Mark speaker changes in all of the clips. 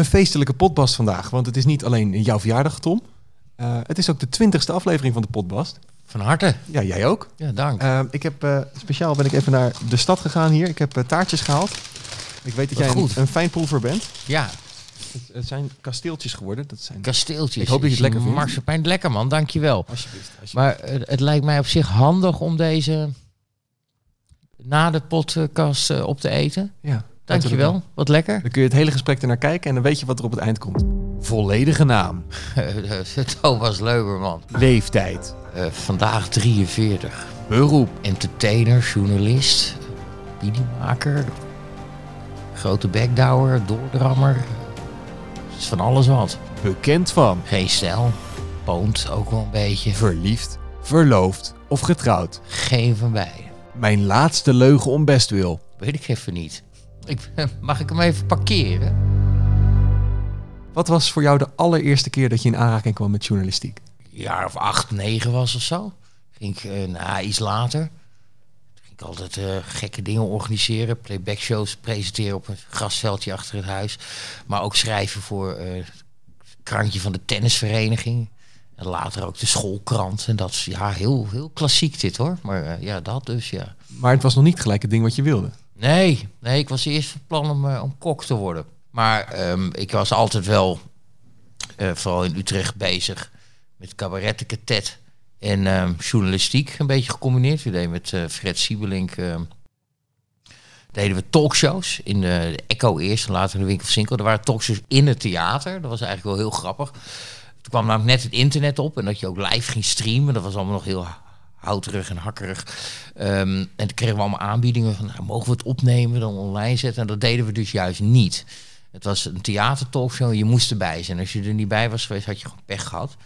Speaker 1: Een feestelijke potbast vandaag, want het is niet alleen jouw verjaardag, Tom. Uh, het is ook de twintigste aflevering van de potbast.
Speaker 2: Van harte.
Speaker 1: Ja, jij ook.
Speaker 2: Ja, dank.
Speaker 1: Uh, ik heb uh, speciaal ben ik even naar de stad gegaan hier. Ik heb taartjes gehaald. Ik weet dat jij een, een fijnproever bent.
Speaker 2: Ja,
Speaker 1: Het, het zijn kasteeltjes geworden. Dat zijn
Speaker 2: kasteeltjes.
Speaker 1: Ik hoop dat je het lekker vindt.
Speaker 2: Marsepein, lekker man, dankjewel.
Speaker 1: alsjeblieft. alsjeblieft.
Speaker 2: Maar eh, het lijkt mij op zich handig om deze na de podcast eh, op te eten.
Speaker 1: ja,
Speaker 2: Dankjewel, wat lekker.
Speaker 1: Dan kun je het hele gesprek ernaar kijken en dan weet je wat er op het eind komt. Volledige naam,
Speaker 2: Thomas Leuberman.
Speaker 1: leeftijd,
Speaker 2: Eh, vandaag 43.
Speaker 1: beroep,
Speaker 2: Entertainer, journalist, videomaker, grote backdouwer, doordrammer. Het is van alles wat.
Speaker 1: bekend van,
Speaker 2: Geen stijl, poont ook wel een beetje.
Speaker 1: verliefd, verloofd of getrouwd.
Speaker 2: Geen van beiden.
Speaker 1: Mijn laatste leugen om bestwil.
Speaker 2: Weet ik even niet. Ik, mag ik hem even parkeren?
Speaker 1: Wat was voor jou de allereerste keer dat je in aanraking kwam met journalistiek?
Speaker 2: Een jaar of acht, negen was of zo. Ging ik eh, na iets later. Toen ging ik altijd eh, gekke dingen organiseren. Playback shows presenteren op een grasveldje achter het huis. Maar ook schrijven voor eh, het krantje van de tennisvereniging. En later ook de schoolkrant. En dat is ja, heel, heel klassiek dit hoor. Maar eh, ja, dat dus ja.
Speaker 1: Maar het was nog niet gelijk het ding wat je wilde.
Speaker 2: Nee, nee, ik was eerst van plan om, eh, om kok te worden. Maar ehm, ik was altijd wel, eh, vooral in Utrecht, bezig met cabarettenketet en ehm, journalistiek. Een beetje gecombineerd. We deden met eh, Fred Siebelink, ehm, deden we talkshows in de, de Echo eerst en later in de Winkel Sinkel. Er waren talkshows in het theater. Dat was eigenlijk wel heel grappig. Toen kwam namelijk net het internet op en dat je ook live ging streamen. Dat was allemaal nog heel houterig en hakkerig. Ehm, en toen kregen we allemaal aanbiedingen van, nou, mogen we het opnemen, dan online zetten? En dat deden we dus juist niet. Het was een theatertalkshow, je moest erbij zijn. Als je er niet bij was geweest, had je gewoon pech gehad.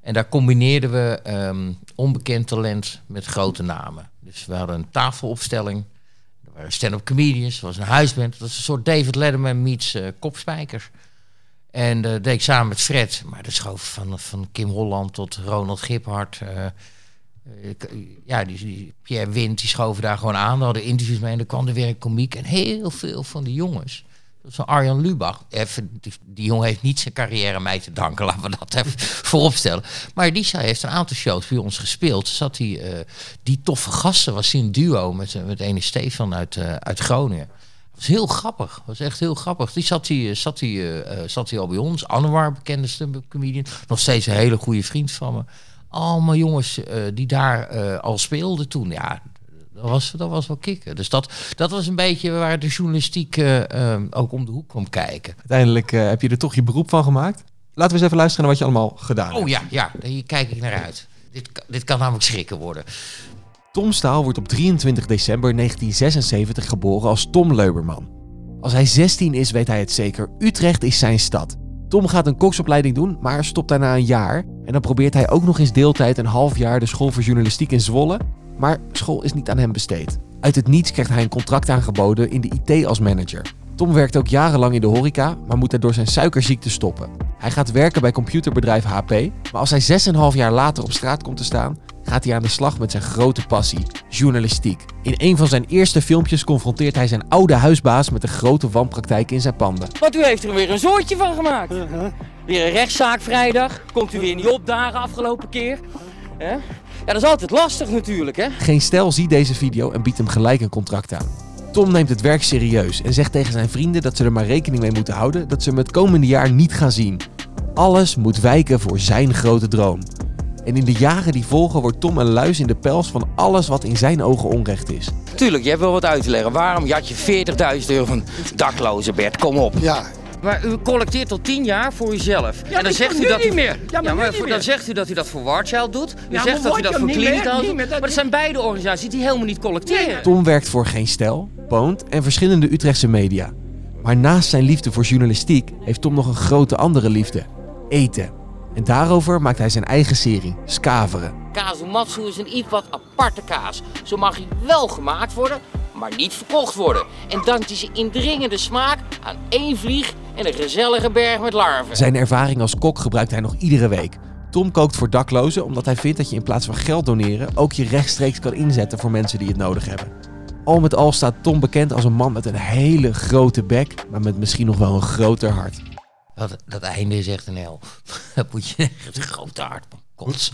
Speaker 2: En daar combineerden we ehm, onbekend talent met grote namen. Dus we hadden een tafelopstelling. Er waren stand-up comedians, er was een huisband. Dat was een soort David Letterman meets eh, kopspijkers. En dat deed ik samen met Fred. Maar dat schoof van, van Kim Holland tot Ronald Giphart. eh, eh, ja, die, die Pierre Wind, die schoven daar gewoon aan. Daar hadden interviews mee en er kwam er weer een komiek. En heel veel van die jongens. Een Arjan Lubach. Even, die, die jongen heeft niet zijn carrière mij te danken. Laten we dat even vooropstellen. Maar die heeft een aantal shows bij ons gespeeld. Zat hij, eh, die toffe gasten was een duo met, eh, met ene Stefan uit, eh, uit Groningen. Dat was heel grappig. Was echt heel grappig. Die zat hij, eh, zat eh, eh, zat al bij ons. Anwar, bekende stand-up comedian. Nog steeds een hele goede vriend van me. Allemaal jongens eh, die daar eh, al speelden toen. Ja, dat was, dat was wel kicken. Dus dat, dat was een beetje waar de journalistiek eh, eh, ook om de hoek kwam kijken.
Speaker 1: Uiteindelijk heb je er toch je beroep van gemaakt. Laten we eens even luisteren naar wat je allemaal gedaan hebt.
Speaker 2: Oh ja, ja, hier kijk ik naar uit. Dit, dit kan namelijk schrikken worden.
Speaker 1: Tom Staal wordt op 23 december 1976 geboren als Tom Leuberman. Als hij 16 is, weet hij het zeker. Utrecht is zijn stad. Tom gaat een koksopleiding doen, maar stopt daarna een jaar. En dan probeert hij ook nog eens deeltijd een half jaar de school voor journalistiek in Zwolle. Maar school is niet aan hem besteed. Uit het niets krijgt hij een contract aangeboden in de IT als manager. Tom werkt ook jarenlang in de horeca, maar moet er door zijn suikerziekte stoppen. Hij gaat werken bij computerbedrijf HP, maar als hij 6,5 jaar later op straat komt te staan, gaat hij aan de slag met zijn grote passie, journalistiek. In een van zijn eerste filmpjes confronteert hij zijn oude huisbaas met de grote wanpraktijk in zijn panden.
Speaker 3: Want u heeft er weer een zoortje van gemaakt. Weer een rechtszaak vrijdag. Komt u weer niet opdagen afgelopen keer. Ja, dat is altijd lastig natuurlijk, hè?
Speaker 1: Geen stel ziet deze video en biedt hem gelijk een contract aan. Tom neemt het werk serieus en zegt tegen zijn vrienden dat ze er maar rekening mee moeten houden dat ze hem het komende jaar niet gaan zien. Alles moet wijken voor zijn grote droom. En in de jaren die volgen wordt Tom een luis in de pels van alles wat in zijn ogen onrecht is.
Speaker 3: Tuurlijk, je hebt wel wat uit te leggen. Waarom had je 40.000 euro van daklozen, Bert? Kom op.
Speaker 4: Ja,
Speaker 3: Maar u collecteert al 10 jaar voor uzelf. en dan zegt u dat
Speaker 5: niet
Speaker 3: u
Speaker 5: meer. Ja, maar
Speaker 3: voor-
Speaker 5: meer.
Speaker 3: dan zegt u dat u dat voor Warchild doet. U
Speaker 5: Ja,
Speaker 3: zegt dat u dat voor
Speaker 5: niet
Speaker 3: doet.
Speaker 5: meer, dat
Speaker 3: Maar dat
Speaker 5: niet.
Speaker 3: zijn beide organisaties die helemaal niet collecteren.
Speaker 1: Tom werkt voor Geen Stel, Poont en verschillende Utrechtse media. Maar naast zijn liefde voor journalistiek heeft Tom nog een grote andere liefde: eten. En daarover maakt hij zijn eigen serie, Skaveren.
Speaker 3: Kazumatsu is een iets wat aparte kaas. Zo mag hij wel gemaakt worden, maar niet verkocht worden. En dankt hij zijn indringende smaak aan één vlieg en een gezellige berg met larven.
Speaker 1: Zijn ervaring als kok gebruikt hij nog iedere week. Tom kookt voor daklozen omdat hij vindt dat je in plaats van geld doneren ook je rechtstreeks kan inzetten voor mensen die het nodig hebben. Al met al staat Tom bekend als een man met een hele grote bek, maar met misschien nog wel een groter hart.
Speaker 2: Dat, dat einde is echt een hel. Dat moet je echt een grote hart van kots.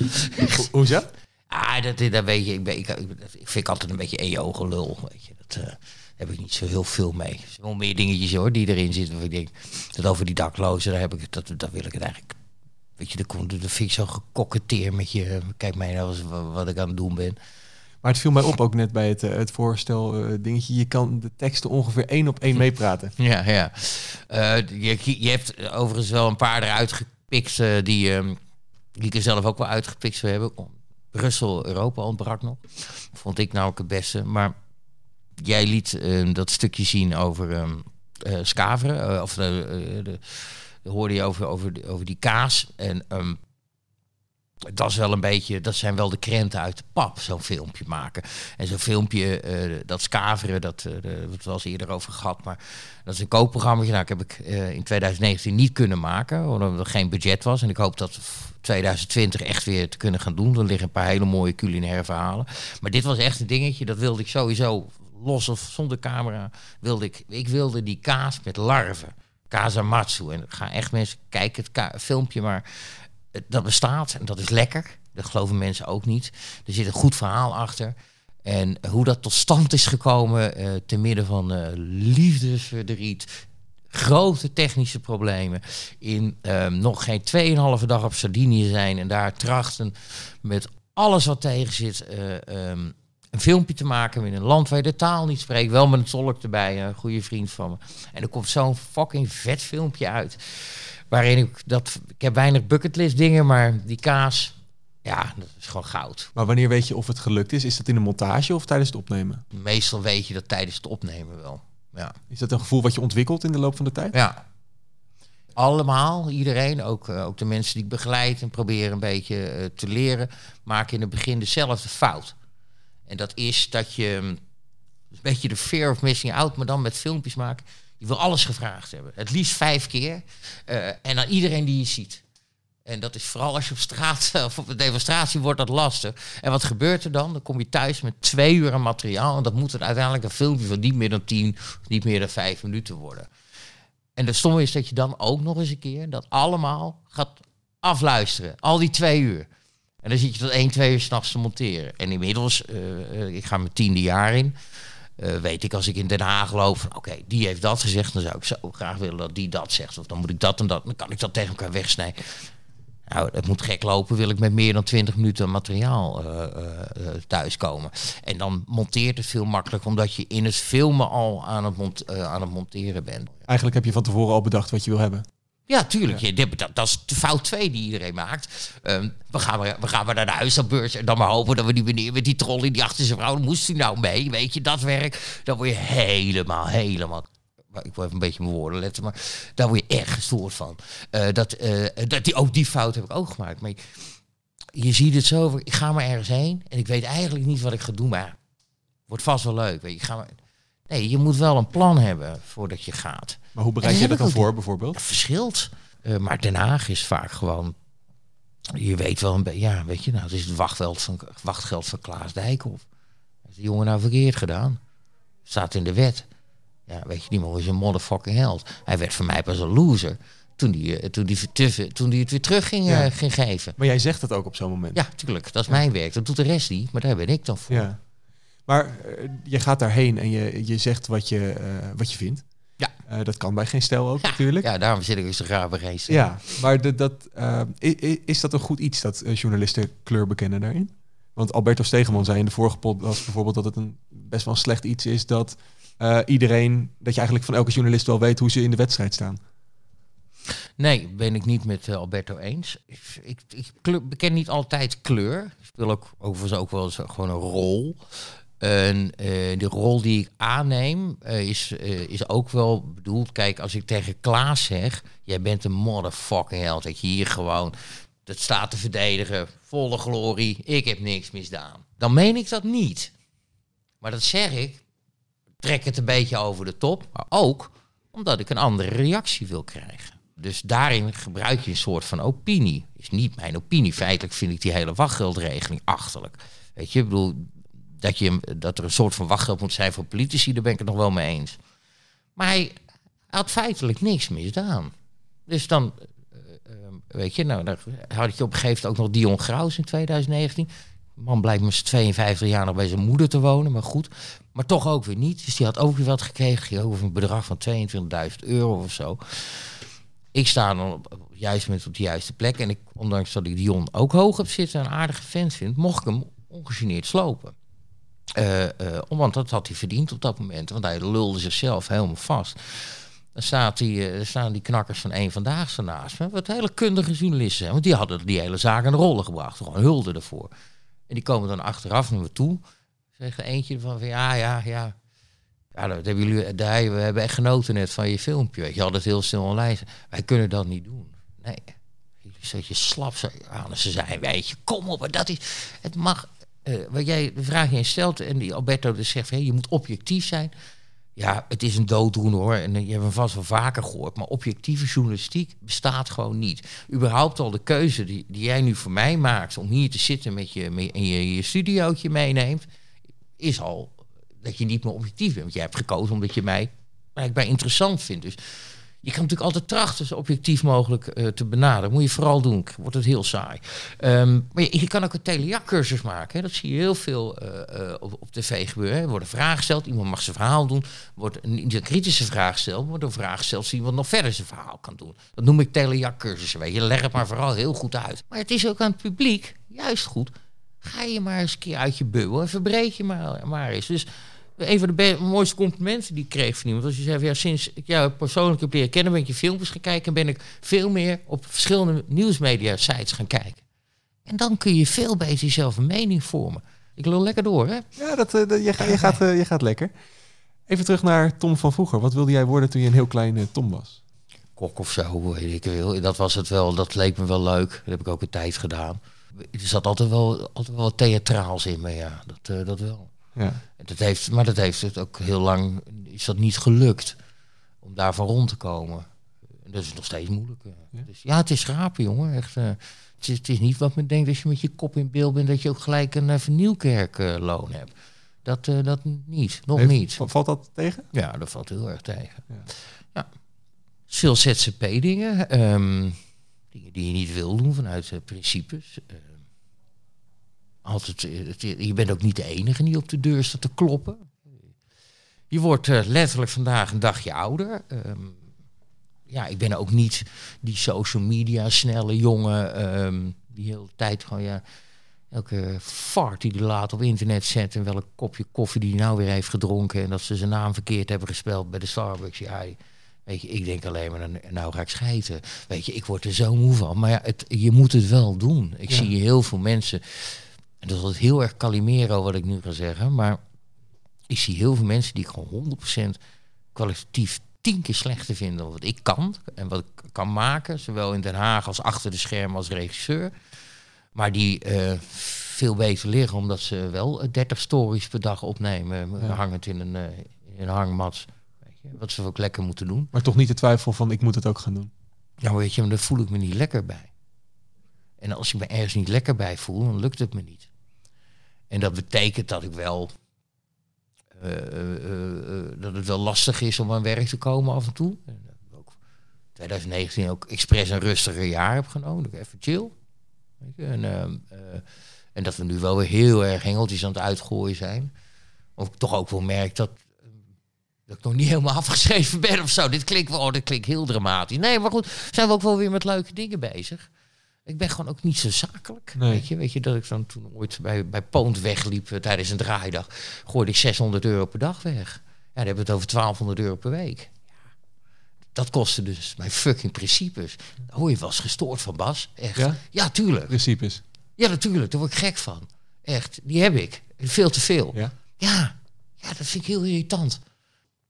Speaker 1: Ho- Hoezo?
Speaker 2: Ah, dat, dat weet je. Ik, ben, ik, ik, dat vind ik altijd een beetje een lul. Weet je. Dat eh, heb ik niet zo heel veel mee. Er zijn wel meer dingetjes hoor die erin zitten. Waar ik denk, dat over die daklozen, daar, heb ik, dat, dat wil ik het eigenlijk. Weet je, dat, dat vind ik zo gekoketteer met je. Kijk mij nou eens wa- wat ik aan het doen ben.
Speaker 1: Maar het viel mij op ook net bij het, eh, het voorstel eh, dingetje. Je kan de teksten ongeveer één op één meepraten.
Speaker 2: Ja, ja. Eh, je, je hebt overigens wel een paar eruit gepikt die, ehm, die ik er zelf ook wel uitgepikt zou hebben. Brussel, Europa ontbrak nog. Vond ik nou ook het beste. Maar jij liet ehm, dat stukje zien over ehm eh, Scaveren. eh, of de, eh, de, de hoorde je over, over, over die kaas. En ehm, dat is wel een beetje, dat zijn wel de krenten uit de pap, zo'n filmpje maken. En zo'n filmpje, dat Scaveren, dat, eh, de- we eerder over gehad, maar dat is een koopprogramma. Nou, heb ik in 2019 niet kunnen maken, omdat er geen budget was. En ik hoop dat f- 2020 echt weer te kunnen gaan doen. Er liggen een paar hele mooie culinaire verhalen. Maar dit was echt een dingetje, dat wilde ik sowieso, los of zonder camera, wilde ik, ik wilde die kaas met larven. Kazamatsu. En ga echt mensen kijken het filmpje, maar dat bestaat en dat is lekker. Dat geloven mensen ook niet. Er zit een goed verhaal achter. En hoe dat tot stand is gekomen, eh te midden van eh, liefdesverdriet, grote technische problemen, in ehm, nog geen 2,5 dag op Sardinië zijn en daar trachten met alles wat tegen zit, eh, ehm, een filmpje te maken in een land waar je de taal niet spreekt, wel met een tolk erbij, een goede vriend van me. En er komt zo'n fucking vet filmpje uit. Waarin ik dat. Ik heb weinig bucketlist dingen, maar die kaas. Ja, dat is gewoon goud.
Speaker 1: Maar wanneer weet je of het gelukt is? Is dat in de montage of tijdens het opnemen?
Speaker 2: Meestal weet je dat tijdens het opnemen wel. Ja.
Speaker 1: Is dat een gevoel wat je ontwikkelt in de loop van de tijd?
Speaker 2: ja. Allemaal, iedereen, ook, eh, ook de mensen die ik begeleid en probeer een beetje eh, te leren, maken in het begin dezelfde fout. En dat is dat je mm, een beetje de fear of missing out, maar dan met filmpjes maken. Je wil alles gevraagd hebben. Het liefst vijf keer. eh, en aan iedereen die je ziet. En dat is vooral als je op straat of op een demonstratie wordt dat lastig. En wat gebeurt er dan? Dan kom je thuis met twee uur aan materiaal. En dat moet dan uiteindelijk een filmpje van niet meer dan tien, niet meer dan vijf minuten worden. En de stomme is dat je dan ook nog eens een keer dat allemaal gaat afluisteren. Al die twee uur. En dan zit je tot één, twee uur s'nachts te monteren. En inmiddels, eh, eh, ik ga mijn tiende jaar in. eh, weet ik als ik in Den Haag loop van oké, die heeft dat gezegd. Dan zou ik zo graag willen dat die dat zegt. Of dan moet ik dat en dat. Dan kan ik dat tegen elkaar wegsnijden. Nou, het moet gek lopen, wil ik met meer dan 20 minuten materiaal thuiskomen. En dan monteert het veel makkelijker, omdat je in het filmen al aan het, aan het monteren bent.
Speaker 1: Eigenlijk heb je van tevoren al bedacht wat je wil hebben.
Speaker 2: Ja, tuurlijk. Je, dat, dat, dat is de fout 2 die iedereen maakt. Ehm, we, gaan maar, we gaan maar naar de huisbeurs en dan maar hopen dat we die meneer met die trolley die achter zijn vrouw, moest hij nou mee? Weet je, dat werk. Dan word je helemaal, helemaal. Ik wil even een beetje mijn woorden letten, maar daar word je echt gestoord van. Eh, dat, eh, dat die, ook die fout heb ik ook gemaakt. Maar je, je ziet het zo, ik ga maar ergens heen en ik weet eigenlijk niet wat ik ga doen, maar wordt vast wel leuk. Weet je, ik ga maar, nee, je moet wel een plan hebben voordat je gaat.
Speaker 1: Maar hoe bereid je
Speaker 2: dat
Speaker 1: dan voor bijvoorbeeld?
Speaker 2: Het verschilt. Eh, maar Den Haag is vaak gewoon. Je weet wel een beetje. Ja, weet je, nou, het is het wachtgeld van, wachtgeld van Klaas Dijkhoff. Heeft de jongen nou verkeerd gedaan? Staat in de wet. Ja, weet je, die man is een motherfucking held. Hij werd voor mij pas een loser. Toen die, eh, toen die, toen die het weer terug ging,
Speaker 1: Ja.
Speaker 2: eh, ging geven.
Speaker 1: Maar jij zegt dat ook op zo'n moment.
Speaker 2: Ja, tuurlijk. Dat is mijn werk. Dat doet de rest niet. Maar daar ben ik dan voor.
Speaker 1: Ja. Maar je gaat daarheen en je, je zegt wat je, wat je vindt.
Speaker 2: Ja.
Speaker 1: Eh, dat kan bij geen stijl ook
Speaker 2: Ja,
Speaker 1: natuurlijk.
Speaker 2: Ja, daarom zit ik dus zo graag bij
Speaker 1: Ja, maar de, dat, eh, is dat een goed iets dat eh, journalisten kleur bekennen daarin? Want Alberto Stegeman zei in de vorige podcast bijvoorbeeld dat het een best wel een slecht iets is dat iedereen, dat je eigenlijk van elke journalist wel weet hoe ze in de wedstrijd staan.
Speaker 2: Nee, ben ik niet met Alberto eens. Ik, ik, ik kleur- beken niet altijd kleur. Ik speel ook overigens ook wel eens gewoon een rol. En eh, de rol die ik aanneem eh, is, eh, is ook wel bedoeld. Kijk, als ik tegen Klaas zeg: Jij bent een motherfucking held. Dat je hier gewoon het staat te verdedigen. Volle glorie. Ik heb niks misdaan. Dan meen ik dat niet. Maar dat zeg ik. Trek het een beetje over de top. Maar ook omdat ik een andere reactie wil krijgen. Dus daarin gebruik je een soort van opinie. Is niet mijn opinie. Feitelijk vind ik die hele wachtgeldregeling achterlijk. Weet je, ik bedoel, dat, je, dat er een soort van wachtgeld moet zijn voor politici, daar ben ik het nog wel mee eens. Maar hij had feitelijk niks misdaan. Dus dan, eh, eh, weet je, nou, dan had je op een gegeven moment ook nog Dion Graus in 2019. De man blijkt met z'n 52 jaar nog bij zijn moeder te wonen, maar goed. Maar toch ook weer niet. Dus die had ook weer wat gekregen. Over een bedrag van 22.000 euro of zo. Ik sta dan op, juiste moment op de juiste plek. En ik, ondanks dat ik Dion ook hoog heb zitten en een aardige vent vind, mocht ik hem ongegeneerd slopen. Eh, want dat had hij verdiend op dat moment. Want hij lulde zichzelf helemaal vast. Dan staat eh, staan die knakkers van één vandaag naast me. Wat hele kundige journalisten zijn. Want die hadden die hele zaak aan de rollen gebracht. Gewoon hulde ervoor. En die komen dan achteraf naar me toe. Zegt er eentje van, van ja, ja, ja. Ja, dat hebben jullie, we hebben echt genoten net van je filmpje. Je had het heel snel online. Wij kunnen dat niet doen. Nee. Jullie zet je slap ze zijn. Weet je, kom op. Dat is, het mag, eh, wat jij de vraag je stelt en die Alberto dus zegt, hey, je moet objectief zijn. Ja, het is een dooddoener hoor. En eh, je hebt hem vast wel vaker gehoord. Maar objectieve journalistiek bestaat gewoon niet. Überhaupt al de keuze die, die jij nu voor mij maakt om hier te zitten met je, met, en je, je studiootje meeneemt, is al dat je niet meer objectief bent. Want jij hebt gekozen omdat je mij blijkbaar interessant vindt. Dus je kan natuurlijk altijd trachten zo objectief mogelijk eh, te benaderen. Moet je vooral doen. Wordt het heel saai. Ehm, maar je, kan ook een telejac-cursus maken. Hè. Dat zie je heel veel eh, eh, op, op tv gebeuren. Er wordt een vraag gesteld. Iemand mag zijn verhaal doen. Wordt een, kritische vraag gesteld. Wordt een vraag gesteld. Zie iemand nog verder zijn verhaal kan doen. Dat noem ik telejac-cursussen. Weet je. Leg het maar vooral heel goed uit. Maar het is ook aan het publiek juist goed. Ga je maar eens een keer uit je bubbel. En verbreed je maar, maar eens. Dus een van de mooiste complimenten die ik kreeg van iemand. Als je zei, van, ja, sinds ik jou persoonlijk heb leren kennen, ben ik je filmpjes gaan kijken en ben ik veel meer op verschillende nieuwsmedia sites gaan kijken. En dan kun je veel beter jezelf een mening vormen. Ik loop lekker door, hè?
Speaker 1: Ja, dat, eh, dat- je, je, gaat, eh, je gaat lekker. Even terug naar Tom van vroeger. Wat wilde jij worden toen je een heel klein eh, Tom was?
Speaker 2: Kok of zo, weet ik veel. Dat was het wel. Dat leek me wel leuk. Dat heb ik ook een tijd gedaan. Er zat altijd wel, altijd wel wat theatraals in me, ja. Dat, eh, dat wel.
Speaker 1: Ja.
Speaker 2: En Dat heeft, maar dat heeft het ook heel lang, is dat niet gelukt om daarvan rond te komen. En dat is nog steeds moeilijk. eh.
Speaker 1: Ja?
Speaker 2: Dus ja, het is schapen, jongen. Echt, eh, het, is, het is niet wat men denkt als je met je kop in beeld bent, dat je ook gelijk een uh, vernieuwkerkloon hebt. Dat, dat niet, nog
Speaker 1: Heeft-
Speaker 2: niet.
Speaker 1: va- Valt dat tegen?
Speaker 2: Ja, dat valt heel erg tegen.
Speaker 1: Ja.
Speaker 2: Ja. Veel ZZP-dingen. ehm, dingen die je niet wil doen vanuit principes. Altijd, eh, je bent ook niet de enige die op de deur staat te kloppen. Je wordt eh, letterlijk vandaag een dagje ouder. Ehm, ja, ik ben ook niet die social media snelle jongen ehm, die de hele tijd gewoon ja, elke fart die hij laat op internet zet en welk kopje koffie die hij nou weer heeft gedronken en dat ze zijn naam verkeerd hebben gespeld bij de Starbucks. Ja, weet je, ik denk alleen maar, nou- nou ga ik schijten. Weet je, ik word er zo moe van. Maar ja, het, je moet het wel doen. Ik
Speaker 1: Ja.
Speaker 2: zie heel veel mensen, en dat is altijd heel erg Calimero wat ik nu ga zeggen, maar ik zie heel veel mensen die ik gewoon 100% kwalitatief tien keer slechter vinden dan wat ik kan en wat ik kan maken, zowel in Den Haag als achter de schermen als regisseur. Maar die eh, veel beter liggen omdat ze wel eh, 30 stories per dag opnemen,
Speaker 1: Ja.
Speaker 2: hangend in een, eh, in een hangmat. Weet je, wat ze ook lekker moeten doen.
Speaker 1: Maar toch niet de twijfel van ik moet het ook gaan doen.
Speaker 2: Ja, maar weet je, maar daar voel ik me niet lekker bij. En als ik me ergens niet lekker bij voel, dan lukt het me niet. En dat betekent dat ik wel. eh, eh, eh, dat het wel lastig is om aan werk te komen af en toe. En dat ook 2019 ook expres een rustiger jaar heb genomen. Dat ik even chill. En, ehm, eh, en dat we nu wel weer heel erg hengeltjes aan het uitgooien zijn. Of ik toch ook wel merk dat dat ik nog niet helemaal afgeschreven ben of zo. Dit klinkt wel, oh, dit klinkt heel dramatisch. Nee, maar goed, zijn we ook wel weer met leuke dingen bezig. Ik ben gewoon ook niet zo zakelijk.
Speaker 1: Nee.
Speaker 2: Weet, je, weet je, dat ik dan toen ooit bij, bij Poont wegliep eh, tijdens een draaidag, gooide ik 600 euro per dag weg. Ja, dan hebben we het over 1200 euro per week. Dat kostte dus mijn fucking principes. Hoor je eens gestoord van, Bas. Echt.
Speaker 1: Ja?
Speaker 2: ja tuurlijk.
Speaker 1: Principes.
Speaker 2: Ja, natuurlijk. Daar word ik gek van. Echt. Die heb ik. Veel te veel.
Speaker 1: Ja?
Speaker 2: Ja, ja, dat vind ik heel irritant.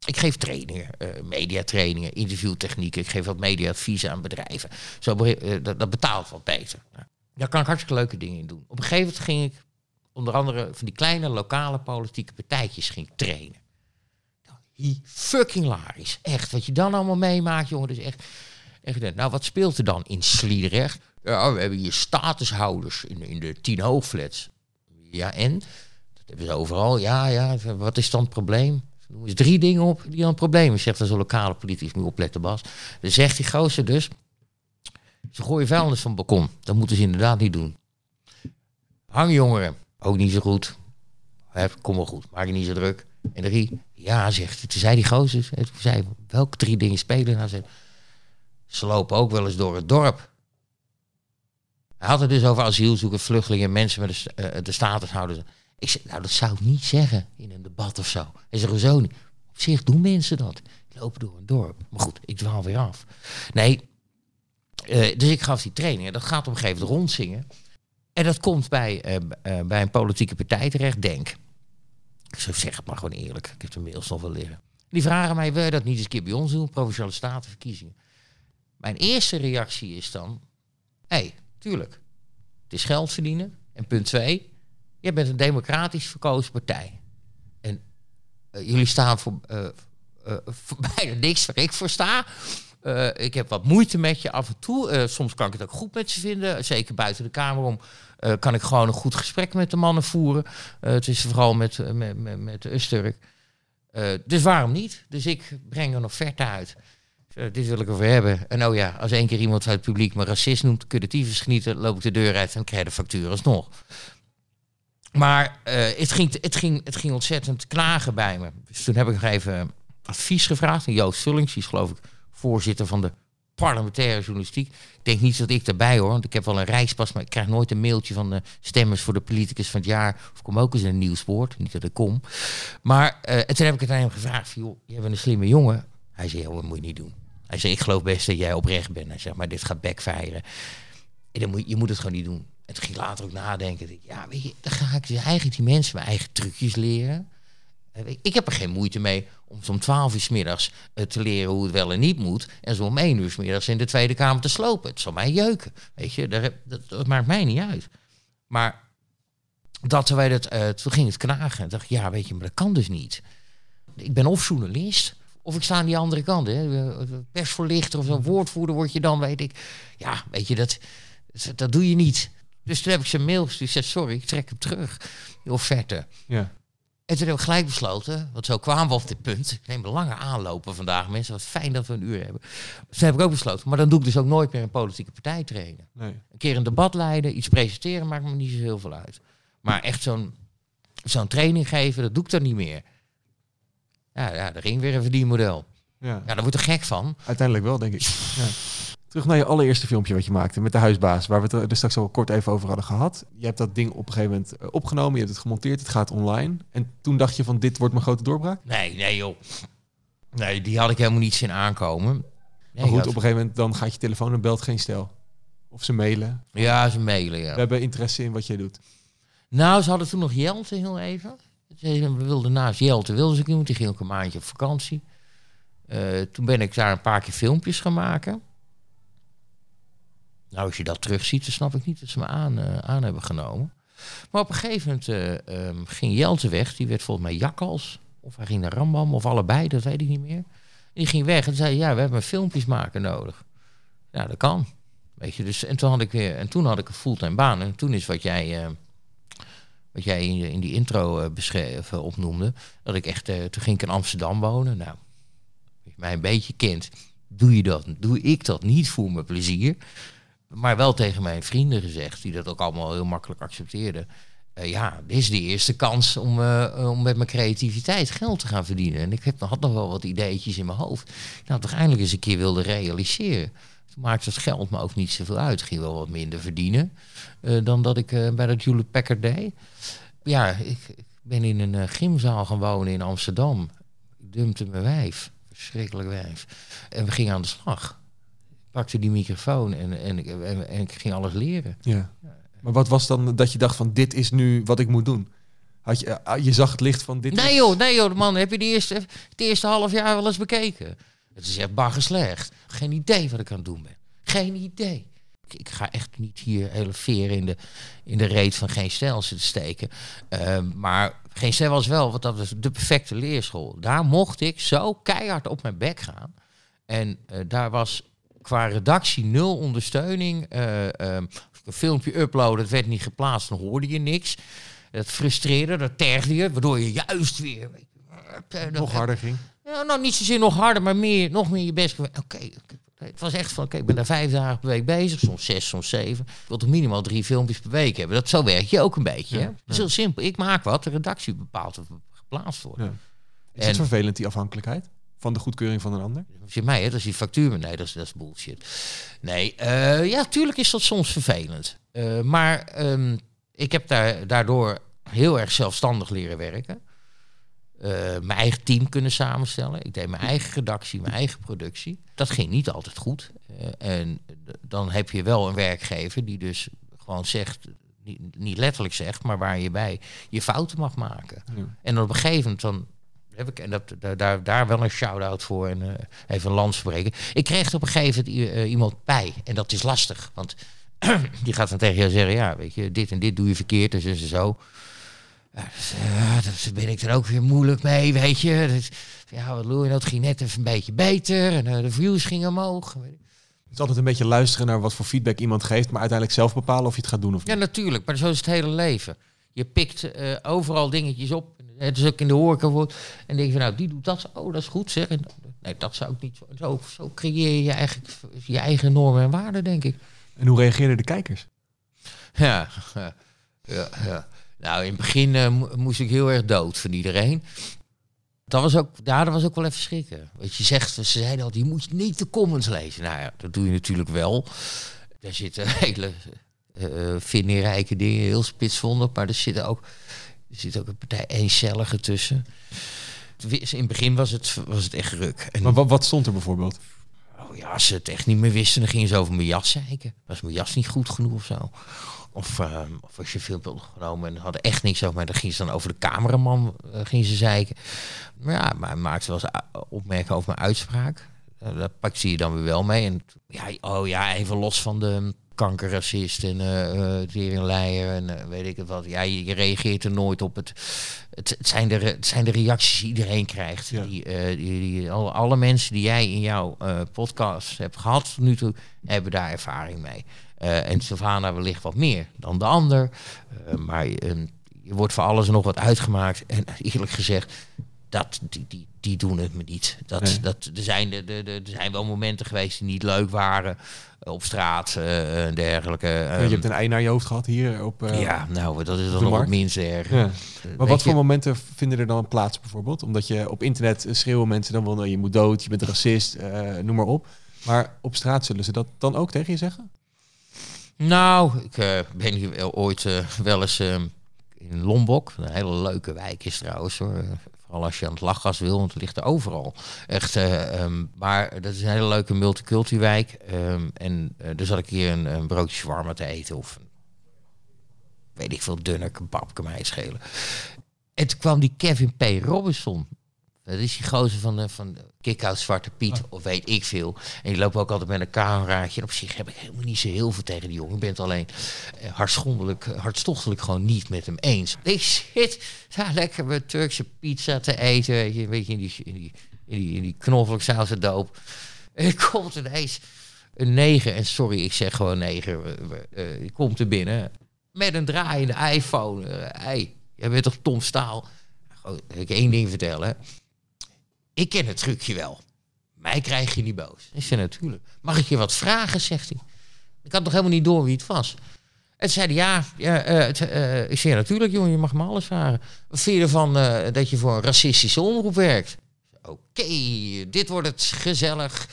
Speaker 2: Ik geef trainingen, eh mediatrainingen, interviewtechnieken. Ik geef wat mediaadviezen aan bedrijven. Zo, eh, dat, betaalt wat beter. Ja. Daar kan ik hartstikke leuke dingen in doen. Op een gegeven moment ging ik onder andere van die kleine lokale politieke partijtjes ging trainen. Nou, fucking hilarisch. Echt, wat je dan allemaal meemaakt, jongen. Dus echt, echt nou, wat speelt er dan in Sliedrecht? Ja, we hebben hier statushouders in, in de tien hoogflats. Ja, en? Dat hebben ze overal. Ja, ja, wat is dan het probleem? Ze noemen eens drie dingen op die dan is. Zegt dan zo'n lokale politicus, je opletten Bas. Dan zegt die gozer dus, Ze gooien vuilnis van het. Dat moeten ze inderdaad niet doen. Hangjongeren, ook niet zo goed. Kom wel goed, maak je niet zo druk. En drie, ja, zegt. Toen zei die gozer, zei welke drie dingen spelen? Nou, zei, ze lopen ook wel eens door het dorp. Hij had het dus over asielzoekers, vluchtelingen, mensen met de, eh, de statushouders. Ik zei, nou, dat zou ik niet zeggen in een debat of zo. Hij zegt, zo niet. Op zich doen mensen dat. Lopen door een dorp. Maar goed, ik dwaal weer af. Nee, eh, dus ik gaf die trainingen. Dat gaat op een gegeven moment rondzingen. En dat komt bij, eh, eh, bij een politieke partij terecht, Denk. Ik zeg het maar gewoon eerlijk. Ik heb de mails nog wel liggen. Die vragen mij, wil je dat niet eens een keer bij ons doen? Provinciale statenverkiezingen. Mijn eerste reactie is dan... Hé, hey, tuurlijk. Het is geld verdienen. En punt twee... Je bent een democratisch verkozen partij. En eh, jullie staan voor, eh, eh, voor bijna niks waar ik voor sta. Ik heb wat moeite met je af en toe. Soms kan ik het ook goed met ze vinden. Zeker buiten de Kamer om. kan ik gewoon een goed gesprek met de mannen voeren. Het is vooral met, met, met, met Usturk. Dus waarom niet? Dus ik breng een offerte uit. Dit wil ik over hebben. En oh ja, als één keer iemand uit het publiek me racist noemt, kun je tyfus genieten, loop ik de deur uit en krijg de factuur alsnog. Maar eh, het, ging, het, ging, het ging ontzettend klagen bij me. Dus toen heb ik nog even advies gevraagd aan Joost Vullings. Die is geloof ik voorzitter van de parlementaire journalistiek. Ik denk niet dat ik daarbij hoor, want ik heb wel een reispas, maar ik krijg nooit een mailtje van de stemmers voor de politicus van het jaar. Of kom ook eens in een nieuwspoort, niet dat ik kom. Maar eh, en toen heb ik het aan hem gevraagd, van, joh, bent een slimme jongen. Hij zei, joh, dat moet je niet doen. Hij zei, ik geloof best dat jij oprecht bent. Hij zegt, maar dit gaat backfiren. En je moet het gewoon niet doen. En toen ging later ook nadenken. Ja, weet je, dan ga ik eigenlijk die mensen mijn eigen trucjes leren. Eh, Ik heb er geen moeite mee om zo om 12 uur 's middags eh, te leren hoe het wel en niet moet. En zo om 1 uur 's middags in de Tweede Kamer te slopen. Het zal mij jeuken. Weet je, dat, dat maakt mij niet uit. Maar dat terwijl het, eh, toen ging het knagen. Ik dacht, ja, weet je, maar dat kan dus niet. Ik ben of journalist, of ik sta aan die andere kant. Hè. Persvoorlichter of zo'n woordvoerder word je dan, weet ik. Ja, weet je, dat, dat, dat doe je niet. Dus toen heb ik zijn mail gestuurd. Ik zei, sorry, ik trek hem terug. Die offerte.
Speaker 1: Ja.
Speaker 2: En toen heb ik gelijk besloten, want zo kwamen we op dit punt. Ik neem een lange aanlopen vandaag, mensen. Wat fijn dat we een uur hebben. Dus toen heb ik ook besloten, maar dan doe ik dus ook nooit meer een politieke partij trainen.
Speaker 1: Nee.
Speaker 2: Een keer een debat leiden, iets presenteren, maakt me niet zo heel veel uit. Maar echt zo'n zo'n training geven, dat doe ik dan niet meer. Ja, ja, er ging weer een verdienmodel.
Speaker 1: Ja.
Speaker 2: Ja, daar word ik er gek van.
Speaker 1: Uiteindelijk wel, denk ik. Ja. Terug naar je allereerste filmpje wat je maakte met de huisbaas, waar we het er dus straks al kort even over hadden gehad. Je hebt dat ding op een gegeven moment eh, opgenomen, je hebt het gemonteerd, het gaat online. En toen dacht je van dit wordt mijn grote doorbraak?
Speaker 2: Nee, nee joh. Nee, die had ik helemaal niet zien aankomen. Nee,
Speaker 1: maar goed,
Speaker 2: ik
Speaker 1: op een gegeven moment dan gaat je telefoon en belt geen stel. Of ze mailen.
Speaker 2: Ja, ze mailen, ja.
Speaker 1: We hebben interesse in wat jij doet.
Speaker 2: Nou, ze hadden toen nog Jelte heel even. We wilden naast Jelte, wilden ze iemand. Die ging ook een maandje op vakantie. Eh, toen ben ik daar een paar keer filmpjes gaan maken. Nou, als je dat terugziet, dan snap ik niet dat ze me aan, eh, aan hebben genomen. Maar op een gegeven moment eh, ehm, ging Jelte weg. Die werd volgens mij Jakkals. Of hij ging naar Rambam, of allebei, dat weet ik niet meer. Die ging weg en zei, ja, we hebben filmpjes maken nodig. Ja, dat kan. Weet je, dus, en, toen had ik weer, en toen had ik een fulltime baan. En toen is wat jij, eh, wat jij in, in die intro eh, beschreef, opnoemde, dat ik echt, toen ging ik in Amsterdam wonen. Nou, mij een beetje kent, doe je dat, doe ik dat niet voor mijn plezier. Maar wel tegen mijn vrienden gezegd, die dat ook allemaal heel makkelijk accepteerden. Eh, ja, dit is de eerste kans om, eh, om met mijn creativiteit geld te gaan verdienen. En ik heb, had nog wel wat ideetjes in mijn hoofd. Nou, toch eindelijk eens een keer wilde realiseren. Toen maakte het geld me ook niet zoveel uit. Ging wel wat minder verdienen eh, dan dat ik bij dat Hewlett Packard deed. Ja, ik, ik ben in een gymzaal gaan wonen in Amsterdam. Ik dumpte mijn wijf. Verschrikkelijk wijf. En we gingen aan de slag. Pakte die microfoon en, en, ik- en, en ik ging alles leren.
Speaker 1: Ja. Maar wat was dan dat je dacht van dit is nu wat ik moet doen? Had je, eh, je zag het licht van dit
Speaker 2: Nee
Speaker 1: is...
Speaker 2: joh, nee joh, man, heb je de eerste, het eerste half jaar wel eens bekeken? Het is echt bagger slecht. Geen idee wat ik aan het doen ben. Geen idee. Ik, ik ga echt niet hier hele veren in de, in de reet van geen stijl zitten steken. Ehm, maar geen stijl was wel, want dat was de perfecte leerschool. Daar mocht ik zo keihard op mijn bek gaan. En eh, daar was qua redactie nul ondersteuning. Eh, ehm, een filmpje upload, het werd niet geplaatst, dan hoorde je niks. Dat frustreerde, dat tergde je, waardoor je juist weer... eh,
Speaker 1: nog harder ging.
Speaker 2: ja, nou, niet zozeer nog harder, maar meer, nog meer je best. Oké, Het was echt van, oké, ik ben daar vijf dagen per week bezig, soms zes, soms zeven. Ik wil toch minimaal drie filmpjes per week hebben. Dat, zo werk je ook een beetje.
Speaker 1: Ja,
Speaker 2: hè? Het is heel simpel. Ik maak wat, de redactie bepaalt of het geplaatst wordt.
Speaker 1: Is
Speaker 2: En-
Speaker 1: het vervelend, die afhankelijkheid van de goedkeuring van een ander?
Speaker 2: Als je mij, hè, dat is die factuur. Nee, dat is, dat is bullshit. Nee, eh, ja, tuurlijk is dat soms vervelend. Eh, maar ehm, ik heb daar, daardoor heel erg zelfstandig leren werken. Eh, mijn eigen team kunnen samenstellen. Ik deed mijn eigen redactie, mijn eigen productie. Dat ging niet altijd goed. En dan heb je wel een werkgever die dus gewoon zegt, niet, niet letterlijk zegt, maar waar je bij je fouten mag maken.
Speaker 1: Ja.
Speaker 2: En op een gegeven moment dan heb ik en dat, daar, daar, wel een shout-out voor en eh, even een lans spreken. Ik kreeg op een gegeven moment eh, iemand bij en dat is lastig, want die gaat dan tegen jou zeggen, ja, weet je, dit en dit doe je verkeerd, dus en zo. Ja, dus, eh, daar ben ik er ook weer moeilijk mee, weet je. Dus, ja, wat loer dat ging net even een beetje beter en de views gingen omhoog.
Speaker 1: Het is altijd een beetje luisteren naar wat voor feedback iemand geeft, maar uiteindelijk zelf bepalen of je het gaat doen of
Speaker 2: Ja,
Speaker 1: niet.
Speaker 2: natuurlijk, maar zo is het hele leven. Je pikt overal dingetjes op. Het is ook in de horeca wordt. En denk je van, nou, die doet dat. Oh, dat is goed zeg. En, nee, dat zou ik niet. zo- Zo, zo creëer je eigenlijk je eigen normen en waarden, denk ik.
Speaker 1: En hoe reageerden de kijkers?
Speaker 2: Ja, ja. Nou, in het begin eh, mo- moest ik heel erg dood van iedereen. Dat was ook, ja, dat was ook wel even schrikken. Wat je zegt, ze zeiden al, je moet niet de comments lezen. Nou ja, dat doe je natuurlijk wel. Daar zitten hele eh vindingrijke dingen, heel spitsvondig, maar er zitten ook, er zit ook een partij eencellige tussen. In het begin was het, was het echt ruk. En
Speaker 1: Maar wat, wat stond er bijvoorbeeld?
Speaker 2: Oh ja, als ze het echt niet meer wisten, dan gingen ze over mijn jas zeiken. Was mijn jas niet goed genoeg of zo? Of, ehm, of als je had genomen en hadden echt niks over mij, dan gingen ze dan over de cameraman eh, gingen ze zeiken. Maar ja, maar hij maakte wel eens u- opmerkingen over mijn uitspraak. Uh, dat pakt ze je dan weer wel mee. En ja, oh ja, even los van de kankerracist en uh, en eh, weet ik het wat. Ja, je, je reageert er nooit op. Het, het, het, zijn, de, het zijn de reacties die iedereen krijgt.
Speaker 1: Ja.
Speaker 2: Die, die, die, alle, alle mensen die jij in jouw podcast hebt gehad tot nu toe, hebben daar ervaring mee. En Sylvana wellicht wat meer dan de ander. Maar je wordt voor alles nog wat uitgemaakt. En eerlijk gezegd, dat, die, die, die doen het me niet. Dat,
Speaker 1: Nee.
Speaker 2: dat, er, zijn, de, de, er zijn wel momenten geweest die niet leuk waren. eh, op straat eh, en dergelijke.
Speaker 1: je
Speaker 2: Ehm,
Speaker 1: hebt een ei naar je hoofd gehad hier op... eh,
Speaker 2: ja, nou, dat is dan nog het minst erg.
Speaker 1: ja. Maar wat voor momenten vinden er dan plaats bijvoorbeeld? Omdat je op internet schreeuwen mensen dan wel, nou, je moet dood, je bent een racist, noem maar op. Maar op straat zullen ze dat dan ook tegen je zeggen?
Speaker 2: Nou, ik ben hier wel ooit wel eens eh, in Lombok. Een hele leuke wijk is trouwens hoor. Vooral als je aan het lachgas wil, want het ligt er overal. Echt, eh, ehm, maar dat is een hele leuke multiculti-wijk. Ehm, en eh daar zat ik hier een, een broodje shawarma te eten. Of een, weet ik veel, dunner kebab, kan mij schelen. En toen kwam die Kevin P. Robinson. Dat is die gozer van, de, van de Kick-Out Zwarte Piet, of weet ik veel. En die loopt ook altijd met een cameraatje. En op zich heb ik helemaal niet zo heel veel tegen die jongen. Ik ben het alleen eh, hartschondelijk, eh, hartstochtelijk gewoon niet met hem eens. Ik zit daar lekker met Turkse pizza te eten, weet je, weet je in die, in die, in die, in die knoflooksaus doop. En er komt ineens een neger, en sorry, ik zeg gewoon neger, eh, eh, die komt er binnen met een draaiende iPhone. Eh, hey, jij bent toch Tom Staal? Gewoon, ik één ding vertellen. Ik ken het trucje wel. Mij krijg je niet boos. Ik zei natuurlijk. Mag ik je wat vragen, zegt hij. Ik had nog helemaal niet door wie het was. En zei hij, ja, ja eh, het, eh, ik zei, natuurlijk jongen, je mag me alles vragen. Wat vind je ervan eh, dat je voor een racistische omroep werkt? Oké, dit wordt het gezellig.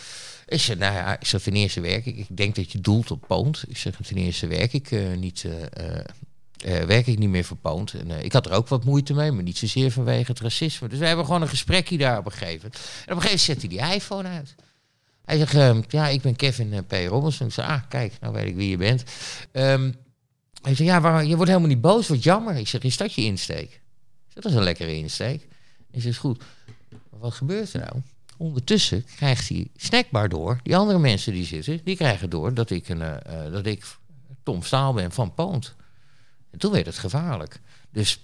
Speaker 2: Ik zeg, nou ja, ik zeg, ten eerste werk ik. Ik denk dat je doelt op Poont. Ik zeg, ten eerste werk ik eh, niet... eh, werk ik niet meer voor Poont. En, eh, ik had er ook wat moeite mee, maar niet zozeer vanwege het racisme. Dus we hebben gewoon een gesprekje daar op een gegeven. En op een gegeven moment zet hij die iPhone uit. Hij zegt, ehm, ja, ik ben Kevin eh, P. Robinson. Ik zeg, ah, kijk, nou weet ik wie je bent. Ehm, hij zegt, ja, waar, je wordt helemaal niet boos, wat jammer. Ik zeg, is dat je insteek? Dat is een lekkere insteek. Ik zeg, is goed. Wat gebeurt er nou? Ondertussen krijgt hij snackbar door. Die andere mensen die zitten, die krijgen door dat ik, een, dat ik Tom Staal ben van Poont. En toen werd het gevaarlijk. Dus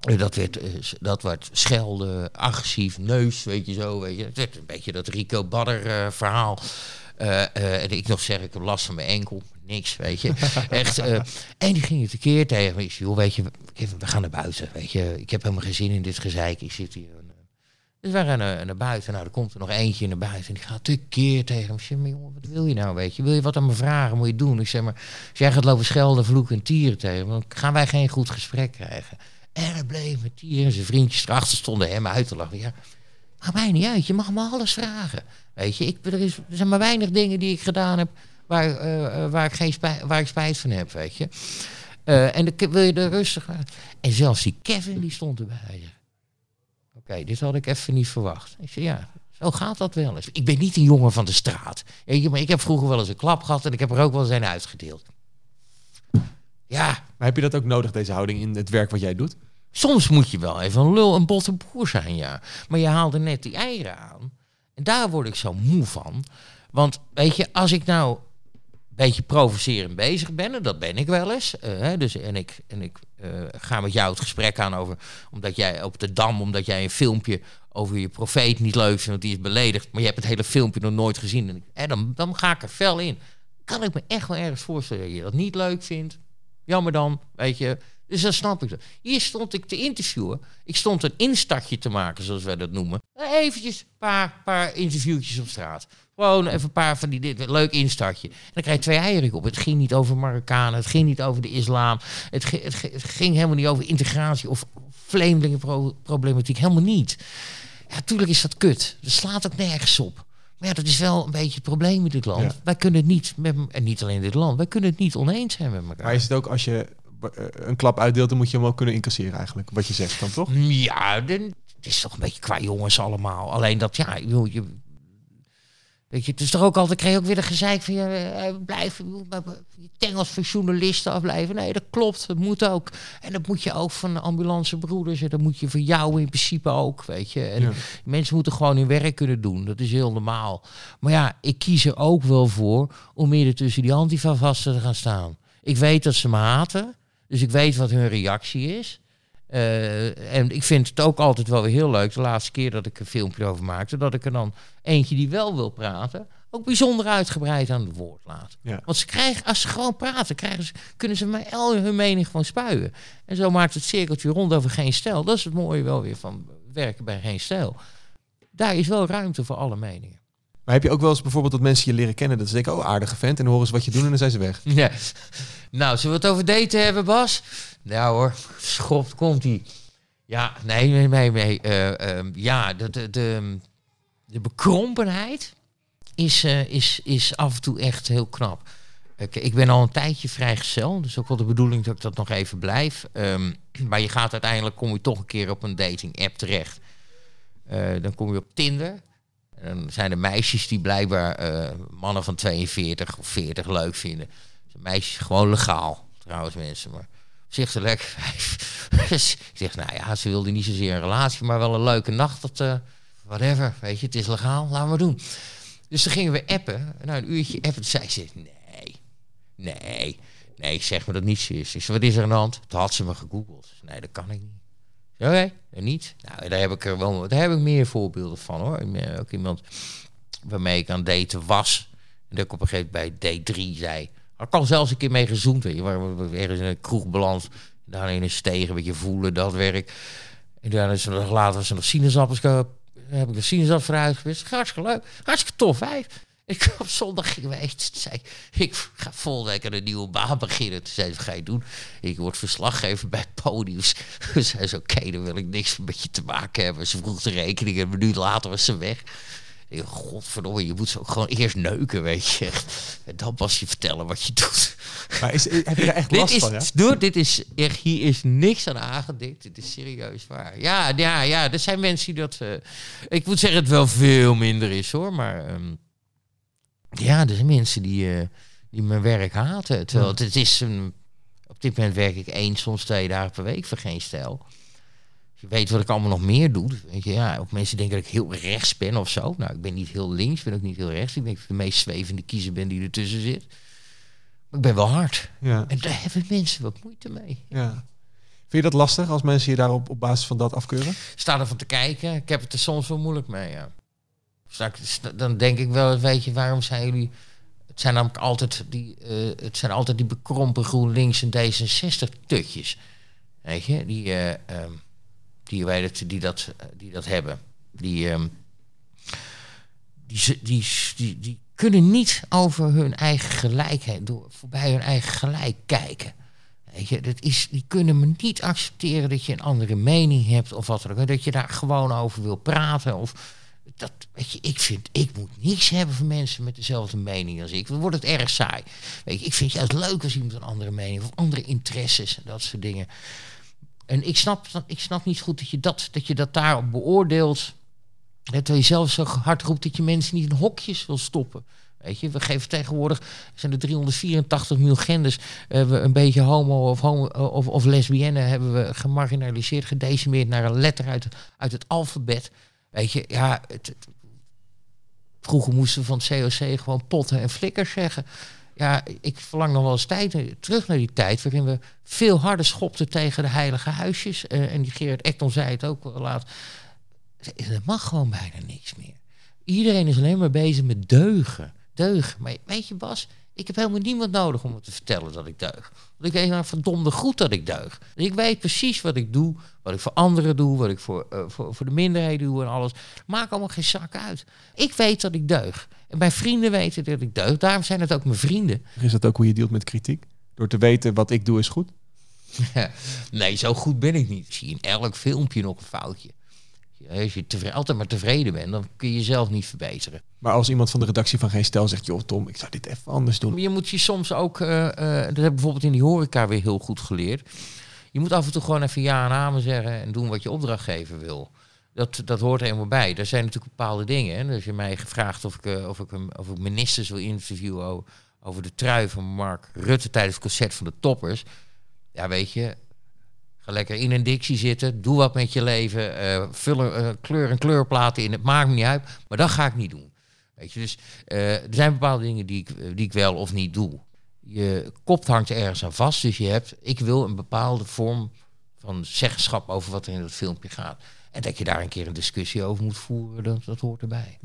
Speaker 2: eh, dat werd, eh, dat werd schelden, agressief, neus, weet je zo. Weet je. Het werd een beetje dat Rico Badder eh, verhaal. En ik nog zeg, ik heb last van mijn enkel. Niks, weet je. Echt. en die ging het een keer tegen me. Ik zei, joh, weet je, we gaan naar buiten. Weet je, ik heb helemaal geen zin in dit gezeik. Ik zit hier. Dus wij rennen naar buiten. Nou, er komt er nog eentje naar buiten. En die gaat tekeer tegen hem. Ik zeg, maar jongen, wat wil je nou, weet je? Wil je wat aan me vragen? Moet je doen? Ik zeg maar, als jij gaat lopen schelden, vloeken en tieren tegen me... dan gaan wij geen goed gesprek krijgen. En hij bleef met tieren. En zijn vriendjes erachter stonden hem uit te lachen. Ja, maakt mij niet uit. Je mag me alles vragen. Weet je, ik, er, is, er zijn maar weinig dingen die ik gedaan heb... waar, eh, eh, waar, ik, geen spijt, waar ik spijt van heb, weet je. Eh, en dan wil je er rustig aan. En zelfs die Kevin, die stond erbij. Oké, dit had ik even niet verwacht. Ik zei, ja, zo gaat dat wel eens. Ik ben niet een jongen van de straat. Maar ik heb vroeger wel eens een klap gehad en ik heb er ook wel zijn uitgedeeld. Ja.
Speaker 1: Maar heb je dat ook nodig, deze houding, in het werk wat jij doet?
Speaker 2: Soms moet je wel even een lul, een botte boer zijn, ja. Maar je haalde net die eieren aan. En daar word ik zo moe van. Want weet je, als ik nou beetje provocerend bezig ben. En dat ben ik wel eens. Uh, dus, en ik, en ik uh, ga met jou het gesprek aan over. Omdat jij op de dam, omdat jij een filmpje over je profeet niet leuk vindt, want die is beledigd. Maar je hebt het hele filmpje nog nooit gezien. En, dan, dan ga ik er fel in. Kan ik me echt wel ergens voorstellen dat je dat niet leuk vindt. Jammer dan, weet je. Dus dan snap ik dat. Hier stond ik te interviewen. Ik stond een instartje te maken, zoals wij dat noemen. Eventjes een paar, paar interviewtjes op straat. Gewoon even een paar van die dit, leuk instartje. En dan krijg je twee eieren op. Het ging niet over Marokkanen, het ging niet over de islam. Het, het, het ging helemaal niet over integratie of vreemdelingenproblematiek. Helemaal niet. Ja, natuurlijk is dat kut. Dat slaat ook nergens op. Maar ja, dat is wel een beetje het probleem in dit land. Wij kunnen het niet, met, en niet alleen dit land, wij kunnen het niet oneens zijn met elkaar.
Speaker 1: Maar is het ook als je eh, een klap uitdeelt, dan moet je hem ook kunnen incasseren eigenlijk, wat je zegt dan toch?
Speaker 2: Ja, het is toch een beetje qua jongens allemaal. Alleen dat, ja, je, Weet je, het is toch ook altijd, kreeg je ook weer de gezeik van, je uh, blijf, je tengels van journalisten afblijven. Nee, dat klopt, dat moet ook. En dat moet je ook van ambulancebroeders, en dat moet je voor jou in principe ook, weet je. En mensen moeten gewoon hun werk kunnen doen, dat is heel normaal. Maar ja, ik kies er ook wel voor om midden tussen die antifa-vasten te gaan staan. Ik weet dat ze me haten, dus ik weet wat hun reactie is. Uh, en ik vind het ook altijd wel weer heel leuk, de laatste keer dat ik een filmpje over maakte, dat ik er dan eentje die wel wil praten, ook bijzonder uitgebreid aan het woord laat. Ja. Want ze krijgen, als ze gewoon praten, krijgen ze, kunnen ze mij al hun mening gewoon spuien. En zo maakt het cirkeltje rond over geen stijl. Dat is het mooie wel weer van werken bij geen stijl. Daar is wel ruimte voor alle meningen.
Speaker 1: Heb je ook wel eens bijvoorbeeld dat mensen je leren kennen, dat ze denken, oh aardige vent, en dan horen ze wat je doet en dan zijn ze weg.
Speaker 2: Ja. Nou, zullen we het over daten hebben, Bas? Nou hoor, schopt komt ie. Ja, nee, nee, nee, nee. Uh, uh, ja, de, de, de, de bekrompenheid is, uh, is, is af en toe echt heel knap. Ik, ik ben al een tijdje vrijgezel, dus ook wel de bedoeling dat ik dat nog even blijf. Um, maar je gaat uiteindelijk, kom je toch een keer op een dating app terecht. Dan kom je op Tinder. En dan zijn er meisjes die blijkbaar uh, mannen van 42 of 40 leuk vinden. Dus meisjes gewoon legaal, trouwens mensen. Maar zegt ze lekker vijf. zegt, nou ja, ze wilde niet zozeer een relatie, maar wel een leuke nacht. Dat, uh, whatever, weet je, het is legaal, laten we doen. Dus dan gingen we appen. Nou, een uurtje appen. zei ze, nee, nee, nee, zeg me dat niet zo is. Ik zei, wat is er aan de hand? Toen had ze me gegoogeld. Nee, dat kan ik niet. Oké, okay, niet. Nou, daar heb ik er wel, daar heb ik meer voorbeelden van hoor. Ook iemand waarmee ik aan daten was. En dat ik op een gegeven moment bij D3 zei. Er kan zelfs een keer mee gezoend, weet je. Waar ergens in een kroeg beland. Daar in een steeg, een beetje voelen, dat werk. En dan is nog later was er nog sinaasappels. Heb ik de sinaasappels eruit gewist. Hartstikke leuk. Hartstikke tof. Ik op zondag geweest. Zei, ik ga volgende week een nieuwe baan beginnen. Toen zei wat ga je doen? Ik word verslaggever bij Podiums. Ze zei ze, oké, dan wil ik niks met je te maken hebben. Ze vroeg de rekening en een minuut later was ze weg. Ik, godverdomme, je moet ze ook gewoon eerst neuken, weet je. En dan pas je vertellen wat je doet.
Speaker 1: Maar is, heb je daar echt last
Speaker 2: dit
Speaker 1: van,
Speaker 2: is, ja? dit is echt, hier is niks aan aangedikt. Dit is serieus waar. Ja, ja, ja, er zijn mensen die dat... Uh, ik moet zeggen, het wel veel minder is, hoor. Maar um, ja, er zijn mensen die, uh, die mijn werk haten. Terwijl het, het is... Een, op dit moment werk ik één, soms twee dagen per week voor geen stijl je weet wat ik allemaal nog meer doe. Weet je, ja, of mensen denken dat ik heel rechts ben of zo. Nou, ik ben niet heel links, ben ook niet heel rechts. Ik denk dat ik de meest zwevende kiezer ben die ertussen zit. Maar ik ben wel hard. Ja. En daar hebben mensen wat moeite mee.
Speaker 1: Ja. Vind je dat lastig als mensen je daarop op basis van dat afkeuren?
Speaker 2: Sta ervan te kijken. Ik heb het er soms wel moeilijk mee, ja. Dan denk ik wel, weet je, waarom zijn jullie... Het zijn namelijk altijd die, uh, het zijn altijd die bekrompen GroenLinks en D66-tutjes. Weet je, die... Uh, um, die, wij dat, die, dat, die dat hebben. Die, ehm, die, die, die, die kunnen niet over hun eigen gelijkheid, door, voorbij hun eigen gelijk kijken. Weet je, dat is, die kunnen me niet accepteren dat je een andere mening hebt of wat dan ook. Dat je daar gewoon over wil praten. Of dat, weet je, ik vind, ik moet niks hebben van mensen met dezelfde mening als ik. Dan wordt het erg saai. Weet je, ik vind het juist leuk als iemand een andere mening of andere interesses en dat soort dingen. En ik snap, ik snap niet goed dat je dat, dat, je dat daarop beoordeelt. Dat je zelf zo hard roept dat je mensen niet in hokjes wil stoppen. Weet je, we geven tegenwoordig, zijn er 384 miljoen we een beetje homo of, homo of, of lesbienne hebben we gemarginaliseerd, gedecimeerd naar een letter uit, uit het alfabet. Weet je, ja, vroeger moesten we van het COC gewoon potten en flikkers zeggen. Ja, ik verlang nog wel eens tijd, terug naar die tijd waarin we veel harder schopten tegen de heilige huisjes. Eh, en die Gerard Ekton zei het ook laat. Er mag gewoon bijna niks meer. Iedereen is alleen maar bezig met deugen. Deugen. Maar weet je, Bas, ik heb helemaal niemand nodig om me te vertellen dat ik deug. Want ik weet nou verdomde goed dat ik deug. Dus ik weet precies wat ik doe, wat ik voor anderen doe, wat ik voor, eh, voor, voor de minderheid doe en alles. Maakt allemaal geen zak uit. Ik weet dat ik deug. En mijn vrienden weten dat ik deug. Daarom zijn het ook mijn vrienden.
Speaker 1: Is dat ook hoe je dealt met kritiek? Door te weten wat ik doe is goed?
Speaker 2: nee, zo goed ben ik niet. Ik zie in elk filmpje nog een foutje. Als je tevreden, altijd maar tevreden bent, dan kun je jezelf niet verbeteren.
Speaker 1: Maar als iemand van de redactie van Geen Stel zegt... joh Tom, ik zou dit even anders doen.
Speaker 2: Je moet je soms ook, eh, eh, dat heb ik bijvoorbeeld in die horeca weer heel goed geleerd. Je moet af en toe gewoon even ja en amen zeggen en doen wat je opdrachtgever wil. Dat, dat hoort er helemaal bij. Er zijn natuurlijk bepaalde dingen. Hè. Als je mij gevraagd of ik, eh, of ik, een- of ik ministers wil interviewen over de trui van Mark Rutte tijdens het concert van de toppers. Ja, weet je, lekker in een dictie zitten. Doe wat met je leven. eh vul er eh, kleur en kleurplaten in. Het maakt me niet uit. Maar dat ga ik niet doen. Weet je, dus eh, er zijn bepaalde dingen die ik, die ik wel of niet doe. Je kop hangt ergens aan vast. Dus je hebt, ik wil een bepaalde vorm van zeggenschap over wat er in dat filmpje gaat. En dat je daar een keer een discussie over moet voeren, dat, dat hoort erbij.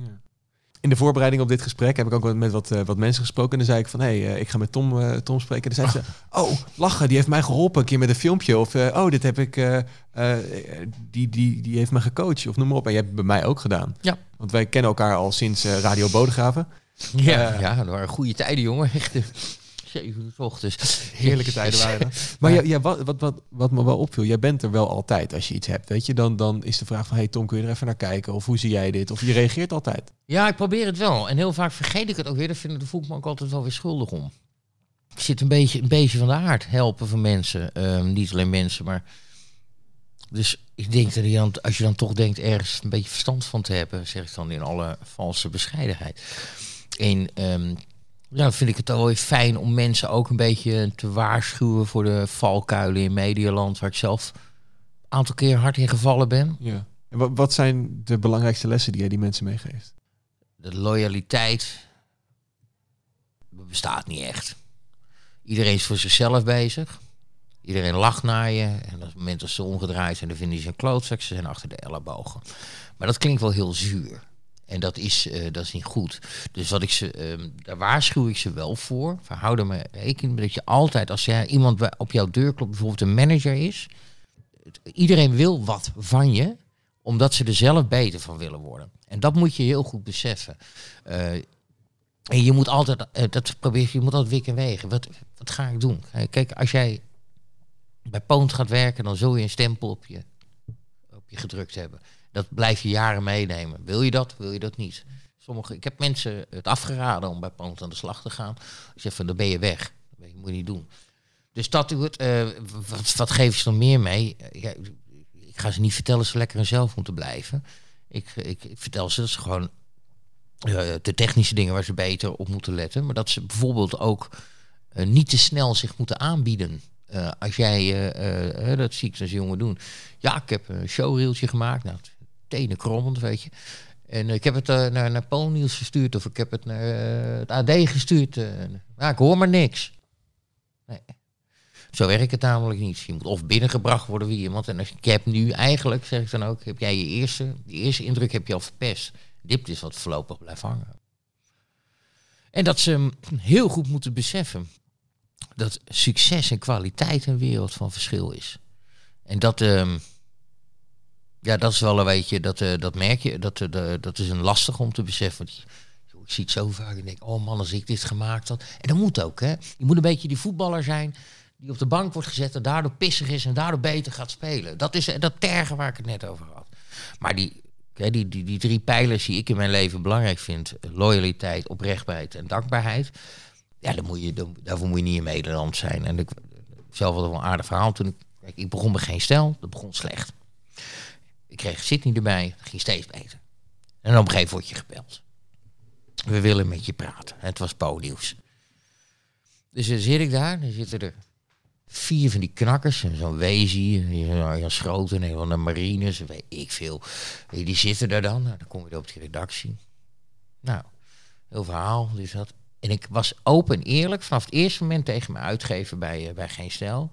Speaker 1: In de voorbereiding op dit gesprek heb ik ook met wat, eh, wat mensen gesproken. En dan zei ik van, hé, hey, eh, ik ga met Tom, eh, Tom spreken. En dan zei ze, oh, lachen, die heeft mij geholpen een keer met een filmpje. Of, eh, oh, dit heb ik, eh, eh, die, die, die heeft me gecoacht. Of noem maar op. En jij hebt het bij mij ook gedaan.
Speaker 2: Ja.
Speaker 1: Want wij kennen elkaar al sinds eh, Radio Bodegraven.
Speaker 2: Ja, ja, dat waren goede tijden, jongen. Echt, zeven uur 's ochtends.
Speaker 1: Heerlijke tijden waren dat. Maar ja, ja, wat, wat, wat, wat me wel opviel, jij bent er wel altijd als je iets hebt. Weet je, dan, dan is de vraag van, hey Tom, kun je er even naar kijken? Of hoe zie jij dit? Of je reageert altijd.
Speaker 2: Ja, ik probeer het wel. En heel vaak vergeet ik het ook weer. Daar, vind ik, daar voel ik me ook altijd wel weer schuldig om. Ik zit een beetje, een beetje van de aard helpen van mensen. Ehm, niet alleen mensen, maar... Dus ik denk dat je dan, als je dan toch denkt ergens een beetje verstand van te hebben... zeg ik dan in alle valse bescheidenheid. En ehm, ja, dan vind ik het wel weer fijn om mensen ook een beetje te waarschuwen... voor de valkuilen in Medialand... waar ik zelf een aantal keer hard in gevallen ben.
Speaker 1: Ja. En wat, wat zijn de belangrijkste lessen die jij die mensen meegeeft?
Speaker 2: de loyaliteit bestaat niet echt. Iedereen is voor zichzelf bezig. Iedereen lacht naar je. En op het moment dat ze omgedraaid zijn, dan vinden ze een klootzak. Ze zijn achter de ellebogen. Maar dat klinkt wel heel zuur. En dat is, eh, dat is niet goed. Dus wat ik ze, ehm, daar waarschuw ik ze wel voor. Verhoud er me rekening mee dat je altijd, als jij iemand op jouw deur klopt, bijvoorbeeld een manager is. Iedereen wil wat van je, omdat ze er zelf beter van willen worden. En dat moet je heel goed beseffen. Eh, en je moet altijd, eh, dat probeer je, moet altijd wikken en wegen. Wat, wat ga ik doen? Kijk, als jij bij Poont gaat werken, dan zul je een stempel op je, op je gedrukt hebben. Dat blijf je jaren meenemen. Wil je dat? Wil je dat niet? Sommige, ik heb mensen het afgeraden om bij Poont aan de slag te gaan. Ik zeg van, dan ben je weg. Dat moet je niet doen. Dus dat eh, wat, wat geef je dan meer mee? Eh, ik ga ze niet vertellen ze lekker in zelf moeten blijven. Ik, ik, ik vertel ze dat ze gewoon eh, de technische dingen waar ze beter op moeten letten. Maar dat ze bijvoorbeeld ook niet te snel zich moeten aanbieden. Als jij, dat zie ik als jongen doen. Ja, ik heb een showreeltje gemaakt. Nou, tenen krommend, weet je. En ik heb het eh, naar, naar gestuurd of ik heb het naar eh, het AD gestuurd. eh. ja, ik hoor maar niks. Nee. Zo werkt het namelijk niet. Je moet of binnengebracht worden wie iemand. En als ik heb nu eigenlijk, zeg ik dan ook, heb jij je eerste, die eerste indruk heb je al verpest. Dit is wat voorlopig blijft hangen. En dat ze heel goed moeten beseffen dat succes en kwaliteit een wereld van verschil is. En dat, ehm, Ja, dat is wel een beetje, dat, eh, dat merk je, dat, de- dat is een lastig om te beseffen. Ik zie het zo vaak en denk, oh man, als ik dit gemaakt had. En dat moet ook, hè. Je moet een beetje die voetballer zijn die op de bank wordt gezet en daardoor pissig is en daardoor beter gaat spelen. Dat is eh, dat tergen waar ik het net over had. Maar die, die, die, die drie pijlers die ik in mijn leven belangrijk vind, loyaliteit, oprechtheid en dankbaarheid. Ja, dan moet je, dan, daarvoor moet je niet in Nederland zijn. En ik zelf had wel een aardig verhaal toen ik, ik begon bij geen stijl, dat begon slecht. Ik kreeg Sydney erbij, dat ging steeds beter. En op een gegeven moment word je gebeld. We willen met je praten. Het was Po-nieuws. Dus dan zit ik daar, dan zitten er vier van die knakkers. en Zo'n Wezi, Jan Schroten, een van de marines, weet ik veel. Die zitten daar dan. Nou, dan kom je op die redactie. Nou, heel verhaal, dus dat. En ik was open en eerlijk vanaf het eerste moment tegen mijn uitgever bij, eh, bij Geen Stijl.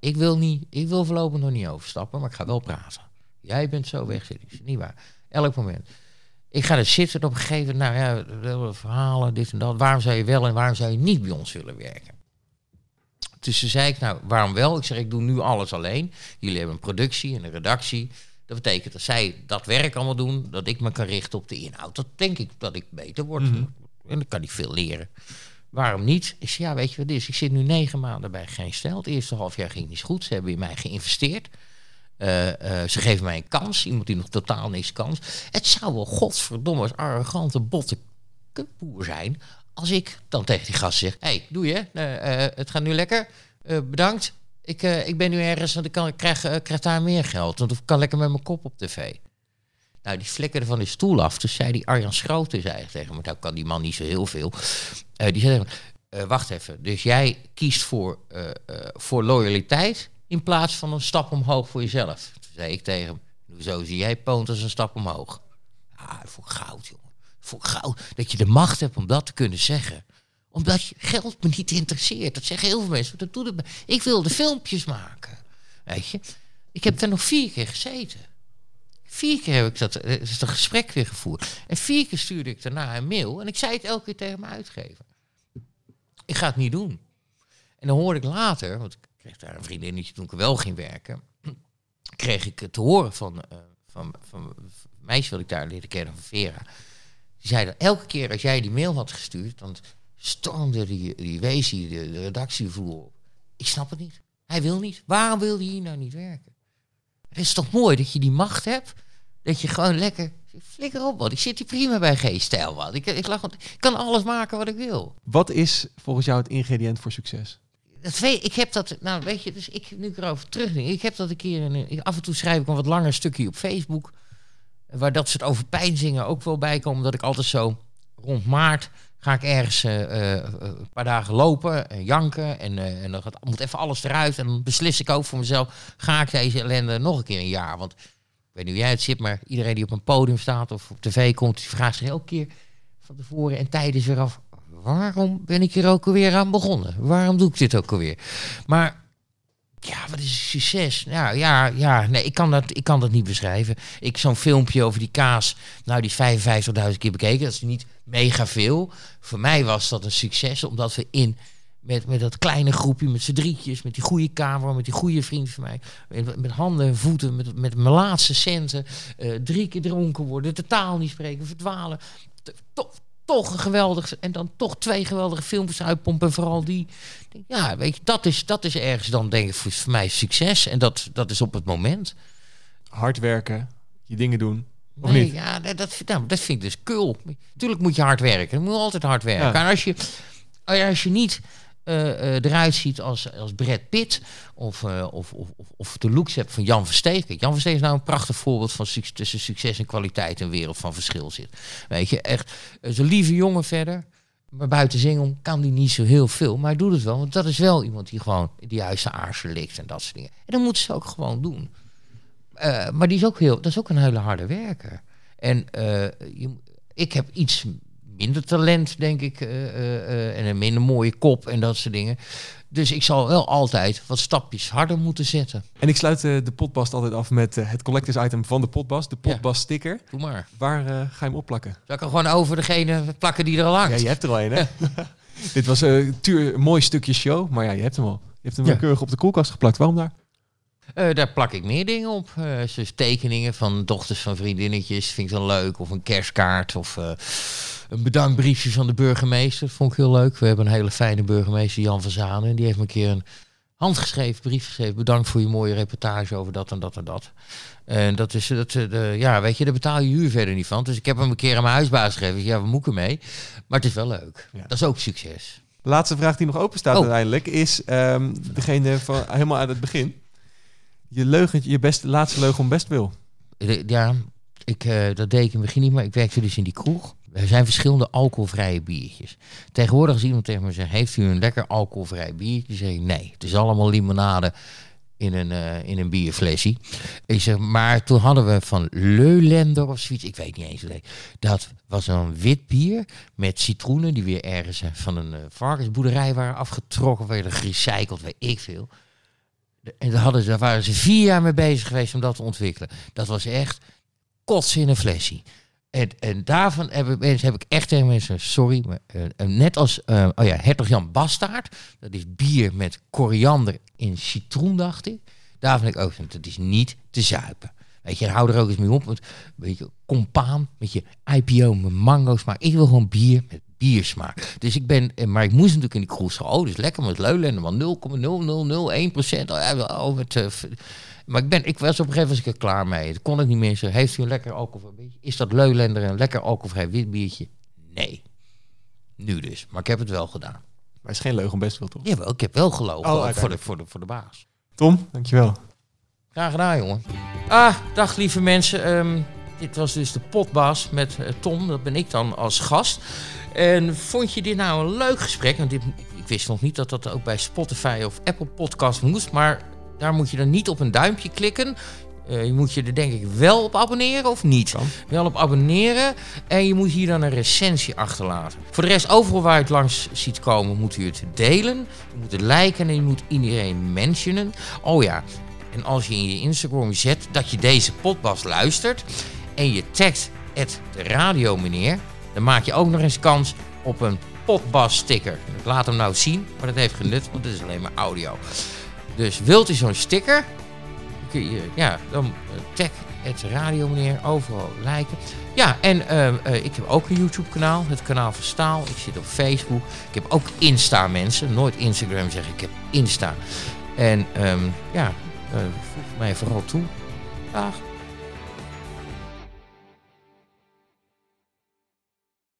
Speaker 2: Ik wil, niet, ik wil voorlopig nog niet overstappen, maar ik ga wel praten. Jij bent zo weg, zit ik. Niet waar. Elk moment. Ik ga er zitten op een gegeven moment, nou ja, verhalen, dit en dat. Waarom zou je wel en waarom zou je niet bij ons willen werken? Dus toen zei ik, nou, waarom wel? Ik zeg, ik doe nu alles alleen. Jullie hebben een productie en een redactie. Dat betekent dat zij dat werk allemaal doen, dat ik me kan richten op de inhoud. Dat denk ik dat ik beter word. En dan kan ik veel leren. Waarom niet? Ik zei, ja, weet je wat het is? Ik zit nu negen maanden bij Geen Stijl. Het eerste half jaar ging niet goed. Ze hebben in mij geïnvesteerd. Eh, eh, ze geven mij een kans. Iemand die nog totaal niks kans. Het zou wel godverdomme arrogante botte kutboer zijn... als ik dan tegen die gast zeg... hey, doe je? Eh, het gaat nu lekker. Bedankt. Ik, ik ben nu ergens... want ik, kan, ik krijg, daar meer geld. Want ik kan lekker met mijn kop op tv. Nou, die flikkerde van die stoel af. Dus zei die Arjan Schroten zei tegen me... nou kan die man niet zo heel veel. Die zei wacht even. Dus jij kiest voor, voor loyaliteit... in plaats van een stap omhoog voor jezelf. Toen zei ik tegen hem... Hoezo zie jij Poont als een stap omhoog? Ah, voor goud, jongen. Voor goud. Dat je de macht hebt om dat te kunnen zeggen. Omdat je geld me niet interesseert. Dat zeggen heel veel mensen. Dat doet het me. Ik wilde filmpjes maken. Weet je. Ik heb er nog vier keer gezeten. Vier keer heb ik dat, eh, dat gesprek weer gevoerd. En vier keer stuurde ik daarna een mail. En ik zei het elke keer tegen mijn uitgever. Ik ga het niet doen. En dan hoorde ik later, want ik kreeg daar een vriendinnetje toen ik wel ging werken. Kreeg ik te horen van, eh, van, van, meisje wat ik daar leerde kennen, van Vera. Die zei dat elke keer als jij die mail had gestuurd, dan stormde die, die wezie de, de redactievloer op. Ik snap het niet. Hij wil niet. Waarom wil hij hier nou niet werken? Het is toch mooi dat je die macht hebt? Dat je gewoon lekker... Flikker op, man. Ik zit hier prima bij G-stijl. Ik, ik, ik kan alles maken wat ik wil.
Speaker 1: Wat is volgens jou het ingrediënt voor succes?
Speaker 2: Ik heb dat, nou weet je, dus ik, nu ik erover terugdenk, ik heb dat een keer, af en toe schrijf ik een wat langer stukje op Facebook, waar dat soort overpeinzingen ook wel bij komen, dat ik altijd zo rond maart ga ik ergens eh, eh, een paar dagen lopen en janken en, eh, en dan gaat, moet even alles eruit en dan beslis ik ook voor mezelf, ga ik deze ellende nog een keer een jaar, want ik weet niet hoe jij het zit, maar iedereen die op een podium staat of op tv komt, die vraagt zich elke keer van tevoren en tijdens weer af, waarom ben ik hier ook alweer aan begonnen? Waarom doe ik dit ook alweer? Maar ja, wat is succes? Ja, ja, ja nee, ik kan, dat, ik kan dat niet beschrijven. Ik zo'n filmpje over die kaas, nou, die is 55.000 keer bekeken. Dat is niet mega veel. Voor mij was dat een succes, omdat we in met, met dat kleine groepje, met z'n drietjes, met die goede kamer, met die goede vriend van mij, met, handen en voeten, met, met mijn laatste centen, eh, drie keer dronken worden, totaal niet spreken, verdwalen. T- Toch, een geweldig, en dan toch twee geweldige filmpjes uitpompen, en vooral die. Ja, weet je, dat is, dat is ergens dan denk ik voor, voor mij succes. En dat, dat is op het moment.
Speaker 1: Hard werken, je dingen doen. Of
Speaker 2: nee,
Speaker 1: niet?
Speaker 2: ja, dat, dat, nou, dat vind ik dus cool. Tuurlijk moet je hard werken. Je moet altijd hard werken.
Speaker 1: Ja.
Speaker 2: En als je, als je niet eruit ziet als, als Brad Pitt of, eh, of, of, of, de looks hebt van Jan Versteeg. Kijk, Jan Versteeg is nou een prachtig voorbeeld van tussen succes en kwaliteit een wereld van verschil zit. Weet je, echt eh, zo'n lieve jongen verder. Maar buiten zingen kan die niet zo heel veel. Maar hij doet het wel. Want dat is wel iemand die gewoon de juiste aarsen likt en dat soort dingen. En dat moeten ze ook gewoon doen. Eh, maar die is ook heel, dat is ook een hele harde werker. En eh, je, ik heb iets minder talent, denk ik. eh, eh, eh, en een minder mooie kop en dat soort dingen. Dus ik zal wel altijd wat stapjes harder moeten zetten.
Speaker 1: En ik sluit de potbast altijd af met het collectors item van de potbast. De potbast sticker.
Speaker 2: Doe maar.
Speaker 1: Waar ga je hem opplakken?
Speaker 2: Zal ik er gewoon over degene plakken die er al hangt?
Speaker 1: Ja, je hebt er al een, hè? Dit was tuur, een mooi stukje show, maar ja, je hebt hem al. Je hebt hem
Speaker 2: Ja.
Speaker 1: keurig op de koelkast geplakt. Waarom daar?
Speaker 2: Eh, daar plak ik meer dingen op. Eh dus tekeningen van dochters van vriendinnetjes vind ik dan leuk. Of een kerstkaart. Of eh, een bedankbriefje van de burgemeester. Vond ik heel leuk. We hebben een hele fijne burgemeester, Jan van Zanen. Die heeft me een keer een handgeschreven brief geschreven. Bedankt voor je mooie reportage over dat en dat en dat. En dat is, dat, de, ja, weet je, daar betaal je huur verder niet van. Dus ik heb hem een keer aan mijn huisbaas gegeven. Ja, wat moet ik ermee? Maar het is wel leuk.
Speaker 1: Ja.
Speaker 2: Dat is ook succes.
Speaker 1: De laatste vraag die nog open staat
Speaker 2: Oh.
Speaker 1: uiteindelijk is ehm, degene van helemaal aan het begin. Je leugentje, je laatste leugen om best wil.
Speaker 2: Eh, Ja, ik, eh, dat deed ik in het begin niet, maar ik werkte dus in die kroeg. Er zijn verschillende alcoholvrije biertjes. Tegenwoordig als iemand tegen me zegt, heeft u een lekker alcoholvrij biertje? zeg ik, nee, het is allemaal limonade in een, eh, in een bierflesje. Ik zeg, maar toen hadden we van Leulender of zoiets, ik weet niet eens heet. Dat was een wit bier met citroenen die weer ergens van een varkensboerderij waren afgetrokken, werden gerecycled, weet ik veel. En daar, hadden daar waren ze vier jaar mee bezig geweest om dat te ontwikkelen. Dat was echt kotsen in een flesje. En, en daarvan heb ik, heb ik echt tegen mensen, sorry, maar eh, eh, net als, eh, oh ja, Hertog Jan Bastaard, dat is bier met koriander in citroen, dacht ik. Daar vind ik ook, dat is niet te zuipen. Weet je, hou er ook eens mee op. Want, weet je, compaan met je IPO met mango smaak. Ik wil gewoon bier met biersmaak. Dus ik ben, eh, maar ik moest natuurlijk in die kroeg zeggen, oh, dat is lekker met Leulender, man, 0,0001 procent. Oh, ja, oh, het, eh, maar ik, ben, ik was op een gegeven moment er klaar mee. Dat kon ik niet meer zo. Heeft u een lekker alcoholvrij biertje? Is dat Leulender een lekker alcoholvrij wit biertje? Nee. Nu dus. Maar ik heb het wel gedaan.
Speaker 1: Maar het is geen leugen best wil, toch?
Speaker 2: Jawel, ik heb wel gelogen.
Speaker 1: Oh,
Speaker 2: voor, de, voor, de, voor de baas.
Speaker 1: Tom, dankjewel.
Speaker 2: Graag gedaan, jongen. Ah, dag lieve mensen. Ehm, dit was dus de potbaas met eh, Tom. Dat ben ik dan als gast. En vond je dit nou een leuk gesprek? Want dit, ik wist nog niet dat dat ook bij Spotify of Apple Podcast moest. Maar daar moet je dan niet op een duimpje klikken. Eh, je moet je er denk ik wel op abonneren of niet.
Speaker 1: Kan.
Speaker 2: Wel op abonneren. En je moet hier dan een recensie achterlaten. Voor de rest, overal waar je het langs ziet komen, moet u het delen. Je moet het liken en je moet iedereen mentionen. Oh ja, en als je in je Instagram zet dat je deze podcast luistert en je tagt het de radio meneer, dan maak je ook nog eens kans op een potbas sticker. Ik laat hem nou zien, maar dat heeft genut, want het is alleen maar audio. Dus wilt u zo'n sticker? Kun je, ja, dan eh, tag het radio meneer, overal liken. Ja, en eh, eh, ik heb ook een YouTube kanaal, het kanaal van Staal. Ik zit op Facebook. Ik heb ook Insta mensen, nooit Instagram zeggen, ik heb Insta. En ehm, ja, eh, voeg mij vooral toe. Dag.